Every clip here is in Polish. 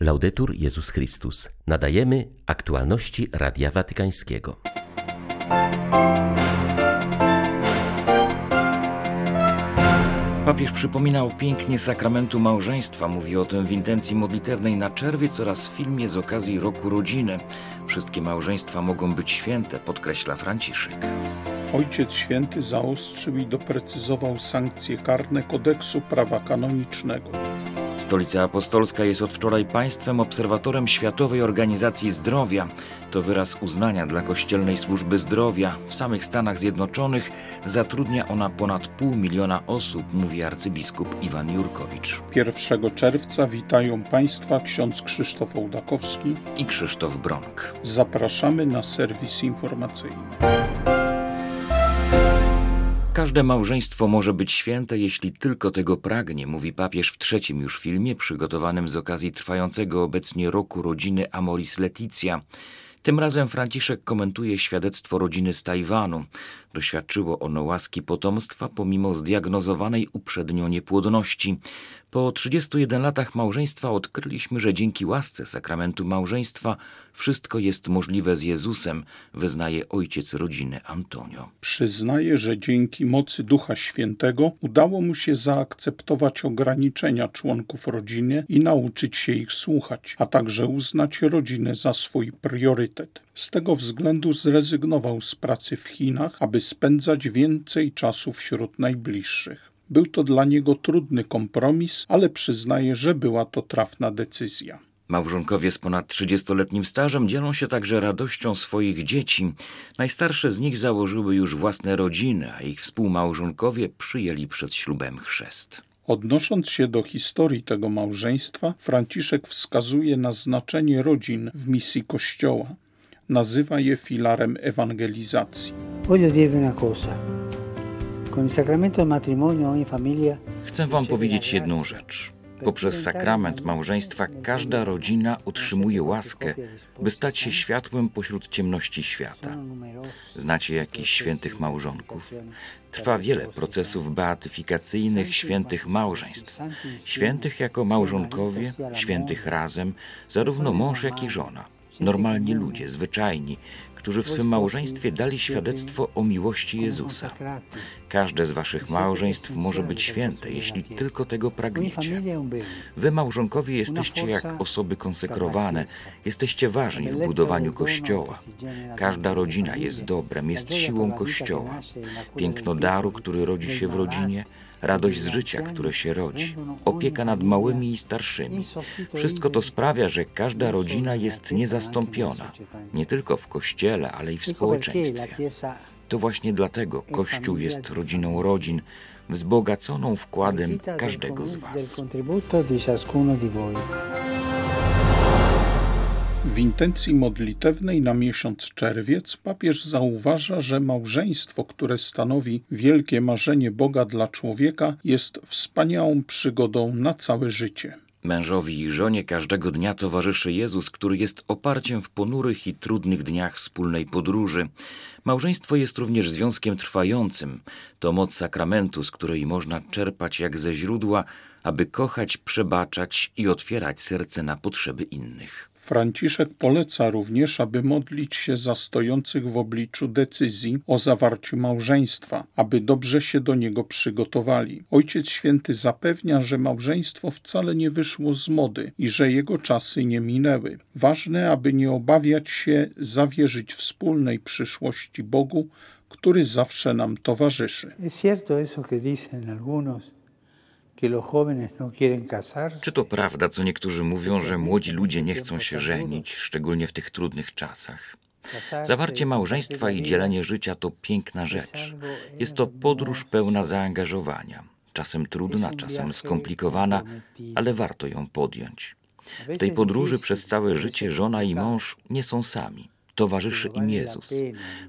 Laudetur Jezus Chrystus. Nadajemy aktualności Radia Watykańskiego. Papież przypominał pięknie sakramentu małżeństwa. Mówi o tym w intencji modlitewnej na czerwiec oraz w filmie z okazji Roku Rodziny. Wszystkie małżeństwa mogą być święte, podkreśla Franciszek. Ojciec Święty zaostrzył i doprecyzował sankcje karne kodeksu prawa kanonicznego. Stolica Apostolska jest od wczoraj państwem obserwatorem Światowej Organizacji Zdrowia. To wyraz uznania dla kościelnej służby zdrowia. W samych Stanach Zjednoczonych zatrudnia ona ponad pół miliona osób, mówi arcybiskup Iwan Jurkowicz. 1 czerwca witają Państwa ksiądz Krzysztof Ołdakowski i Krzysztof Bronk. Zapraszamy na serwis informacyjny. Każde małżeństwo może być święte, jeśli tylko tego pragnie, mówi papież w trzecim już filmie przygotowanym z okazji trwającego obecnie roku rodziny Amoris Leticia. Tym razem Franciszek komentuje świadectwo rodziny z Tajwanu. Doświadczyło ono łaski potomstwa pomimo zdiagnozowanej uprzednio niepłodności. Po 31 latach małżeństwa odkryliśmy, że dzięki łasce sakramentu małżeństwa wszystko jest możliwe z Jezusem, wyznaje ojciec rodziny Antonio. Przyznaje, że dzięki mocy Ducha Świętego udało mu się zaakceptować ograniczenia członków rodziny i nauczyć się ich słuchać, a także uznać rodzinę za swój priorytet. Z tego względu zrezygnował z pracy w Chinach, aby spędzać więcej czasu wśród najbliższych. Był to dla niego trudny kompromis, ale przyznaje, że była to trafna decyzja. Małżonkowie z ponad 30-letnim stażem dzielą się także radością swoich dzieci. Najstarsze z nich założyły już własne rodziny, a ich współmałżonkowie przyjęli przed ślubem chrzest. Odnosząc się do historii tego małżeństwa, Franciszek wskazuje na znaczenie rodzin w misji Kościoła. Nazywa je filarem ewangelizacji. Chcę Wam powiedzieć jedną rzecz. Poprzez sakrament małżeństwa każda rodzina utrzymuje łaskę, by stać się światłem pośród ciemności świata. Znacie jakichś świętych małżonków? Trwa wiele procesów beatyfikacyjnych świętych małżeństw. Świętych jako małżonkowie, świętych razem, zarówno mąż, jak i żona. Normalni ludzie, zwyczajni, którzy w swym małżeństwie dali świadectwo o miłości Jezusa. Każde z waszych małżeństw może być święte, jeśli tylko tego pragniecie. Wy, małżonkowie, jesteście jak osoby konsekrowane, jesteście ważni w budowaniu Kościoła. Każda rodzina jest dobrem, jest siłą Kościoła. Piękno daru, który rodzi się w rodzinie, radość z życia, które się rodzi, opieka nad małymi i starszymi. Wszystko to sprawia, że każda rodzina jest niezastąpiona, nie tylko w kościele, ale i w społeczeństwie. To właśnie dlatego Kościół jest rodziną rodzin, wzbogaconą wkładem każdego z Was. W intencji modlitewnej na miesiąc czerwiec papież zauważa, że małżeństwo, które stanowi wielkie marzenie Boga dla człowieka, jest wspaniałą przygodą na całe życie. Mężowi i żonie każdego dnia towarzyszy Jezus, który jest oparciem w ponurych i trudnych dniach wspólnej podróży. Małżeństwo jest również związkiem trwającym. To moc sakramentu, z której można czerpać jak ze źródła, aby kochać, przebaczać i otwierać serce na potrzeby innych. Franciszek poleca również, aby modlić się za stojących w obliczu decyzji o zawarciu małżeństwa, aby dobrze się do niego przygotowali. Ojciec Święty zapewnia, że małżeństwo wcale nie wyszło z mody i że jego czasy nie minęły. Ważne, aby nie obawiać się zawierzyć wspólnej przyszłości Bogu, który zawsze nam towarzyszy. Es cierto eso que dicen algunos no Czy to prawda, co niektórzy mówią, że młodzi ludzie nie chcą się żenić, szczególnie w tych trudnych czasach? Zawarcie małżeństwa i dzielenie życia to piękna rzecz. Jest to podróż pełna zaangażowania. Czasem trudna, czasem skomplikowana, ale warto ją podjąć. W tej podróży przez całe życie żona i mąż nie są sami. Towarzyszy im Jezus.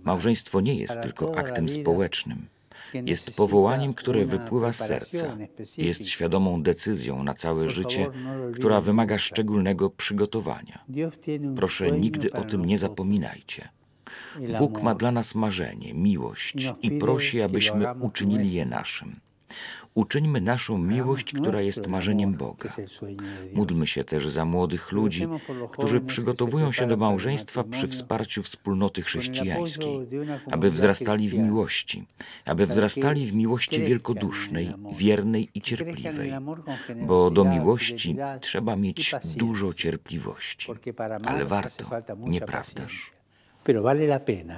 Małżeństwo nie jest tylko aktem społecznym. Jest powołaniem, które wypływa z serca. Jest świadomą decyzją na całe życie, która wymaga szczególnego przygotowania. Proszę, nigdy o tym nie zapominajcie. Bóg ma dla nas marzenie, miłość i prosi, abyśmy uczynili je naszym. Uczyńmy naszą miłość, która jest marzeniem Boga. Módlmy się też za młodych ludzi, którzy przygotowują się do małżeństwa przy wsparciu wspólnoty chrześcijańskiej, aby wzrastali w miłości, aby wzrastali w miłości wielkodusznej, wiernej i cierpliwej, bo do miłości trzeba mieć dużo cierpliwości. Ale warto, nieprawdaż? Pero vale la pena.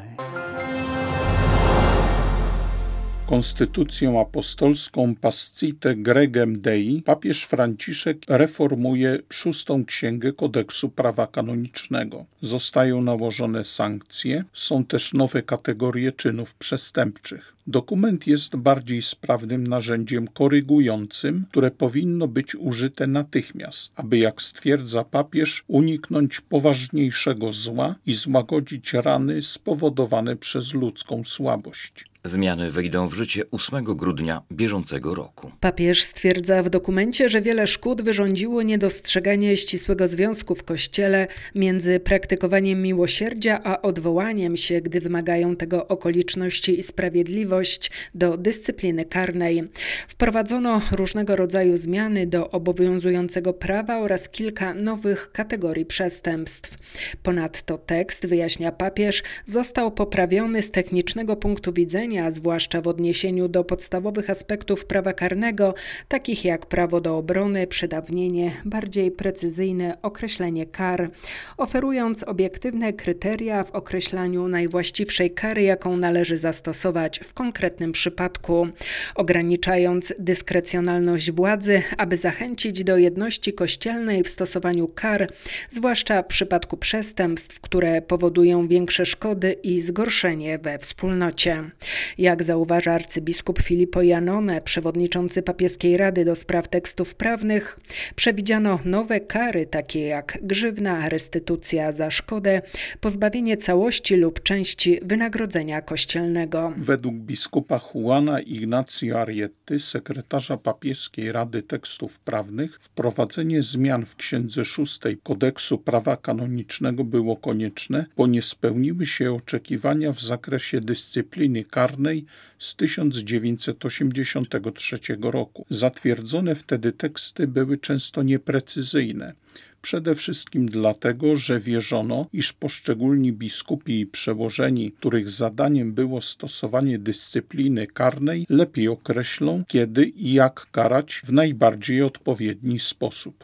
Konstytucją apostolską Pascite Gregem Dei papież Franciszek reformuje szóstą księgę kodeksu prawa kanonicznego. Zostają nałożone sankcje, są też nowe kategorie czynów przestępczych. Dokument jest bardziej sprawnym narzędziem korygującym, które powinno być użyte natychmiast, aby, jak stwierdza papież, uniknąć poważniejszego zła i złagodzić rany spowodowane przez ludzką słabość. Zmiany wejdą w życie 8 grudnia bieżącego roku. Papież stwierdza w dokumencie, że wiele szkód wyrządziło niedostrzeganie ścisłego związku w Kościele między praktykowaniem miłosierdzia a odwołaniem się, gdy wymagają tego okoliczności i sprawiedliwość, do dyscypliny karnej. Wprowadzono różnego rodzaju zmiany do obowiązującego prawa oraz kilka nowych kategorii przestępstw. Ponadto tekst, wyjaśnia papież, został poprawiony z technicznego punktu widzenia zwłaszcza w odniesieniu do podstawowych aspektów prawa karnego, takich jak prawo do obrony, przedawnienie, bardziej precyzyjne określenie kar, oferując obiektywne kryteria w określaniu najwłaściwszej kary, jaką należy zastosować w konkretnym przypadku, ograniczając dyskrecjonalność władzy, aby zachęcić do jedności kościelnej w stosowaniu kar, zwłaszcza w przypadku przestępstw, które powodują większe szkody i zgorszenie we wspólnocie. Jak zauważa arcybiskup Filippo Janone, przewodniczący papieskiej rady do spraw tekstów prawnych, przewidziano nowe kary takie jak grzywna, restytucja za szkodę, pozbawienie całości lub części wynagrodzenia kościelnego. Według biskupa Juana Ignacio Arietty, sekretarza papieskiej Rady Tekstów Prawnych, wprowadzenie zmian w księdze szóstej kodeksu prawa kanonicznego było konieczne, bo nie spełniły się oczekiwania w zakresie dyscypliny karnej karnej z 1983 roku. Zatwierdzone wtedy teksty były często nieprecyzyjne. Przede wszystkim dlatego, że wierzono, iż poszczególni biskupi i przełożeni, których zadaniem było stosowanie dyscypliny karnej, lepiej określą, kiedy i jak karać w najbardziej odpowiedni sposób.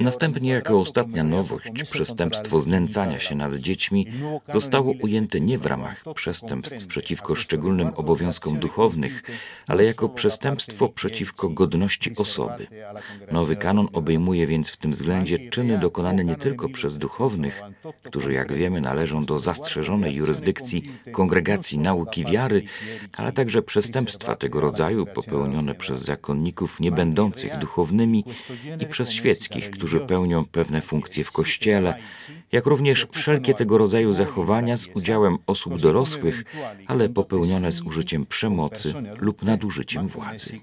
Następnie, jako ostatnia nowość, przestępstwo znęcania się nad dziećmi zostało ujęte nie w ramach przestępstw przeciwko szczególnym obowiązkom duchownych, ale jako przestępstwo przeciwko godności osoby. Nowy kanon obejmuje więc w tym względzie czyny dokonane nie tylko przez duchownych, którzy, jak wiemy, należą do zastrzeżonej jurysdykcji Kongregacji Nauki Wiary, ale także przestępstwa tego rodzaju popełnione przez zakonników niebędących duchownymi i przez świeckich, którzy pełnią pewne funkcje w Kościele, jak również wszelkie tego rodzaju zachowania z udziałem osób dorosłych, ale popełnione z użyciem przemocy lub nadużyciem władzy.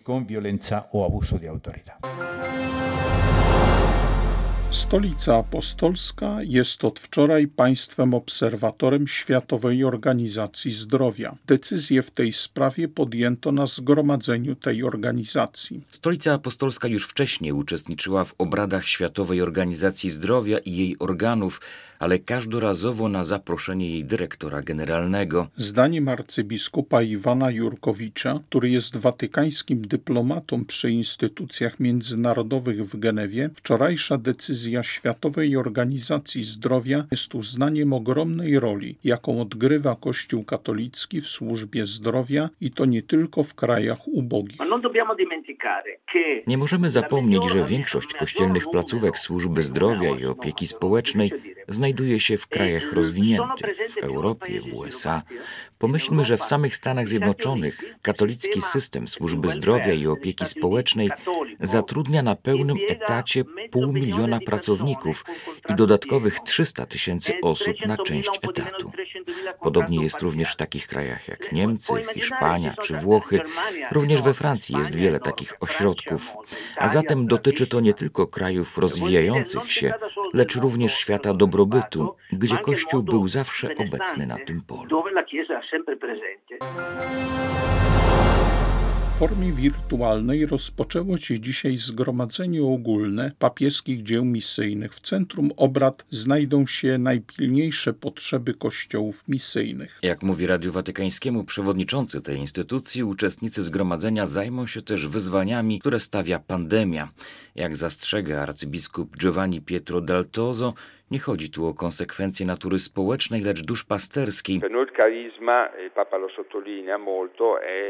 Stolica Apostolska jest od wczoraj państwem obserwatorem Światowej Organizacji Zdrowia. Decyzję w tej sprawie podjęto na zgromadzeniu tej organizacji. Stolica Apostolska już wcześniej uczestniczyła w obradach Światowej Organizacji Zdrowia i jej organów, ale każdorazowo na zaproszenie jej dyrektora generalnego. Zdaniem arcybiskupa Iwana Jurkowicza, który jest watykańskim dyplomatą przy instytucjach międzynarodowych w Genewie, wczorajsza decyzja Światowej Organizacji Zdrowia jest uznaniem ogromnej roli, jaką odgrywa Kościół katolicki w służbie zdrowia i to nie tylko w krajach ubogich. Nie możemy zapomnieć, że większość kościelnych placówek służby zdrowia i opieki społecznej znajduje się w krajach rozwiniętych, w Europie, w USA. Pomyślmy, że w samych Stanach Zjednoczonych katolicki system służby zdrowia i opieki społecznej zatrudnia na pełnym etacie pół miliona pracowników i dodatkowych 300 tysięcy osób na część etatu. Podobnie jest również w takich krajach jak Niemcy, Hiszpania czy Włochy. Również we Francji jest wiele takich ośrodków. A zatem dotyczy to nie tylko krajów rozwijających się, lecz również świata dobrobytu, gdzie Kościół był zawsze obecny na tym polu. Formie wirtualnej rozpoczęło się dzisiaj zgromadzenie ogólne papieskich dzieł misyjnych. W centrum obrad znajdą się najpilniejsze potrzeby kościołów misyjnych. Jak mówi Radiu Watykańskiemu przewodniczący tej instytucji, uczestnicy zgromadzenia zajmą się też wyzwaniami, które stawia pandemia. Jak zastrzega arcybiskup Giovanni Pietro Daltozo, nie chodzi tu o konsekwencje natury społecznej, lecz duszpasterskiej.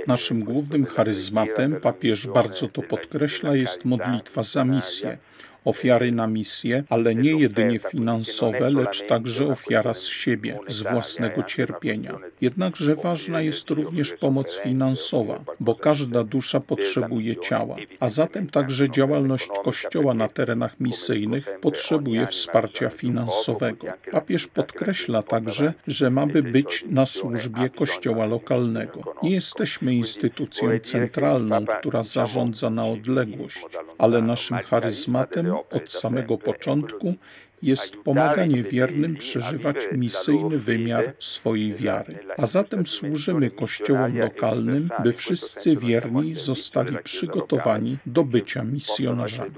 Naszym głównym charyzmatem, papież bardzo to podkreśla, jest modlitwa za misję ofiary na misję, ale nie jedynie finansowe, lecz także ofiara z siebie, z własnego cierpienia. Jednakże ważna jest również pomoc finansowa, bo każda dusza potrzebuje ciała, a zatem także działalność Kościoła na terenach misyjnych potrzebuje wsparcia finansowego. Papież podkreśla także, że mamy być na służbie Kościoła lokalnego. Nie jesteśmy instytucją centralną, która zarządza na odległość, ale naszym charyzmatem od samego początku jest pomaganie wiernym przeżywać misyjny wymiar swojej wiary. A zatem służymy kościołom lokalnym, by wszyscy wierni zostali przygotowani do bycia misjonarzami.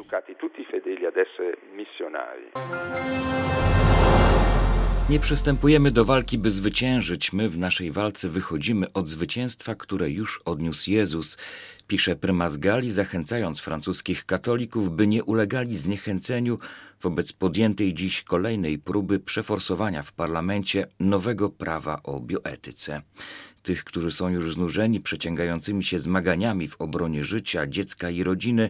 Nie przystępujemy do walki, by zwyciężyć. My w naszej walce wychodzimy od zwycięstwa, które już odniósł Jezus pisze prymas Gali, zachęcając francuskich katolików, by nie ulegali zniechęceniu wobec podjętej dziś kolejnej próby przeforsowania w parlamencie nowego prawa o bioetyce. Tych, którzy są już znużeni przeciągającymi się zmaganiami w obronie życia, dziecka i rodziny,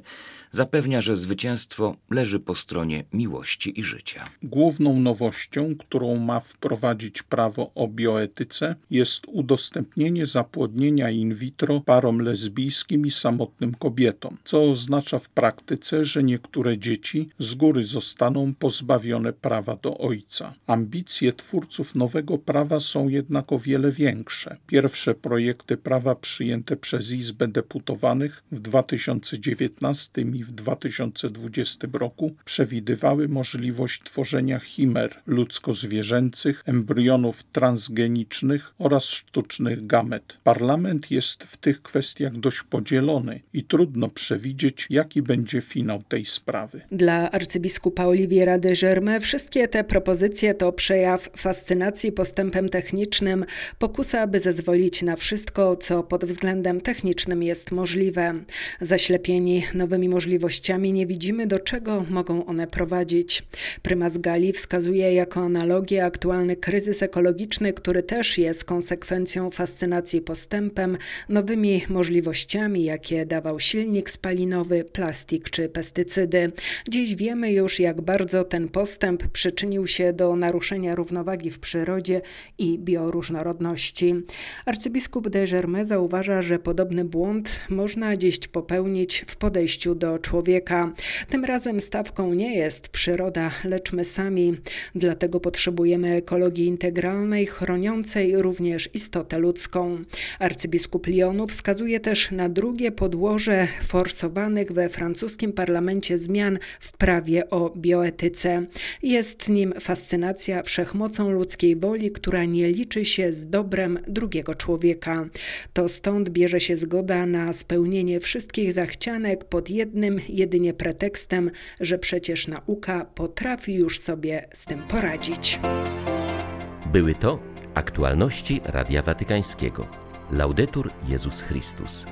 zapewnia, że zwycięstwo leży po stronie miłości i życia. Główną nowością, którą ma wprowadzić prawo o bioetyce, jest udostępnienie zapłodnienia in vitro parom lesbijskim i samotnym kobietom, co oznacza w praktyce, że niektóre dzieci z góry zostaną pozbawione prawa do ojca. Ambicje twórców nowego prawa są jednak o wiele większe. Pierwsze projekty prawa przyjęte przez Izbę Deputowanych w 2019 i w 2020 roku przewidywały możliwość tworzenia chimer ludzko-zwierzęcych, embrionów transgenicznych oraz sztucznych gamet. Parlament jest w tych kwestiach dość podzielony i trudno przewidzieć, jaki będzie finał tej sprawy. Dla arcybiskupa Oliviera de Germe wszystkie te propozycje to przejaw fascynacji postępem technicznym, pokusa, aby zezwolić na wszystko, co pod względem technicznym jest możliwe. Zaślepieni nowymi możliwościami nie widzimy, do czego mogą one prowadzić. Prymas Gali wskazuje jako analogię aktualny kryzys ekologiczny, który też jest konsekwencją fascynacji postępem, nowymi możliwościami, jakie dawał silnik spalinowy, plastik czy pestycydy. Dziś wiemy już, jak bardzo ten postęp przyczynił się do naruszenia równowagi w przyrodzie i bioróżnorodności. Arcybiskup de Germain zauważa, że podobny błąd można dziś popełnić w podejściu do człowieka. Tym razem stawką nie jest przyroda, lecz my sami. Dlatego potrzebujemy ekologii integralnej, chroniącej również istotę ludzką. Arcybiskup Lyonu wskazuje też na drugie podłoże forsowanych we francuskim parlamencie zmian w prawie o bioetyce. Jest nim fascynacja wszechmocą ludzkiej woli, która nie liczy się z dobrem człowieka. To stąd bierze się zgoda na spełnienie wszystkich zachcianek pod jednym jedynie pretekstem, że przecież nauka potrafi już sobie z tym poradzić. Były to aktualności Radia Watykańskiego. Laudetur Jezus Chrystus.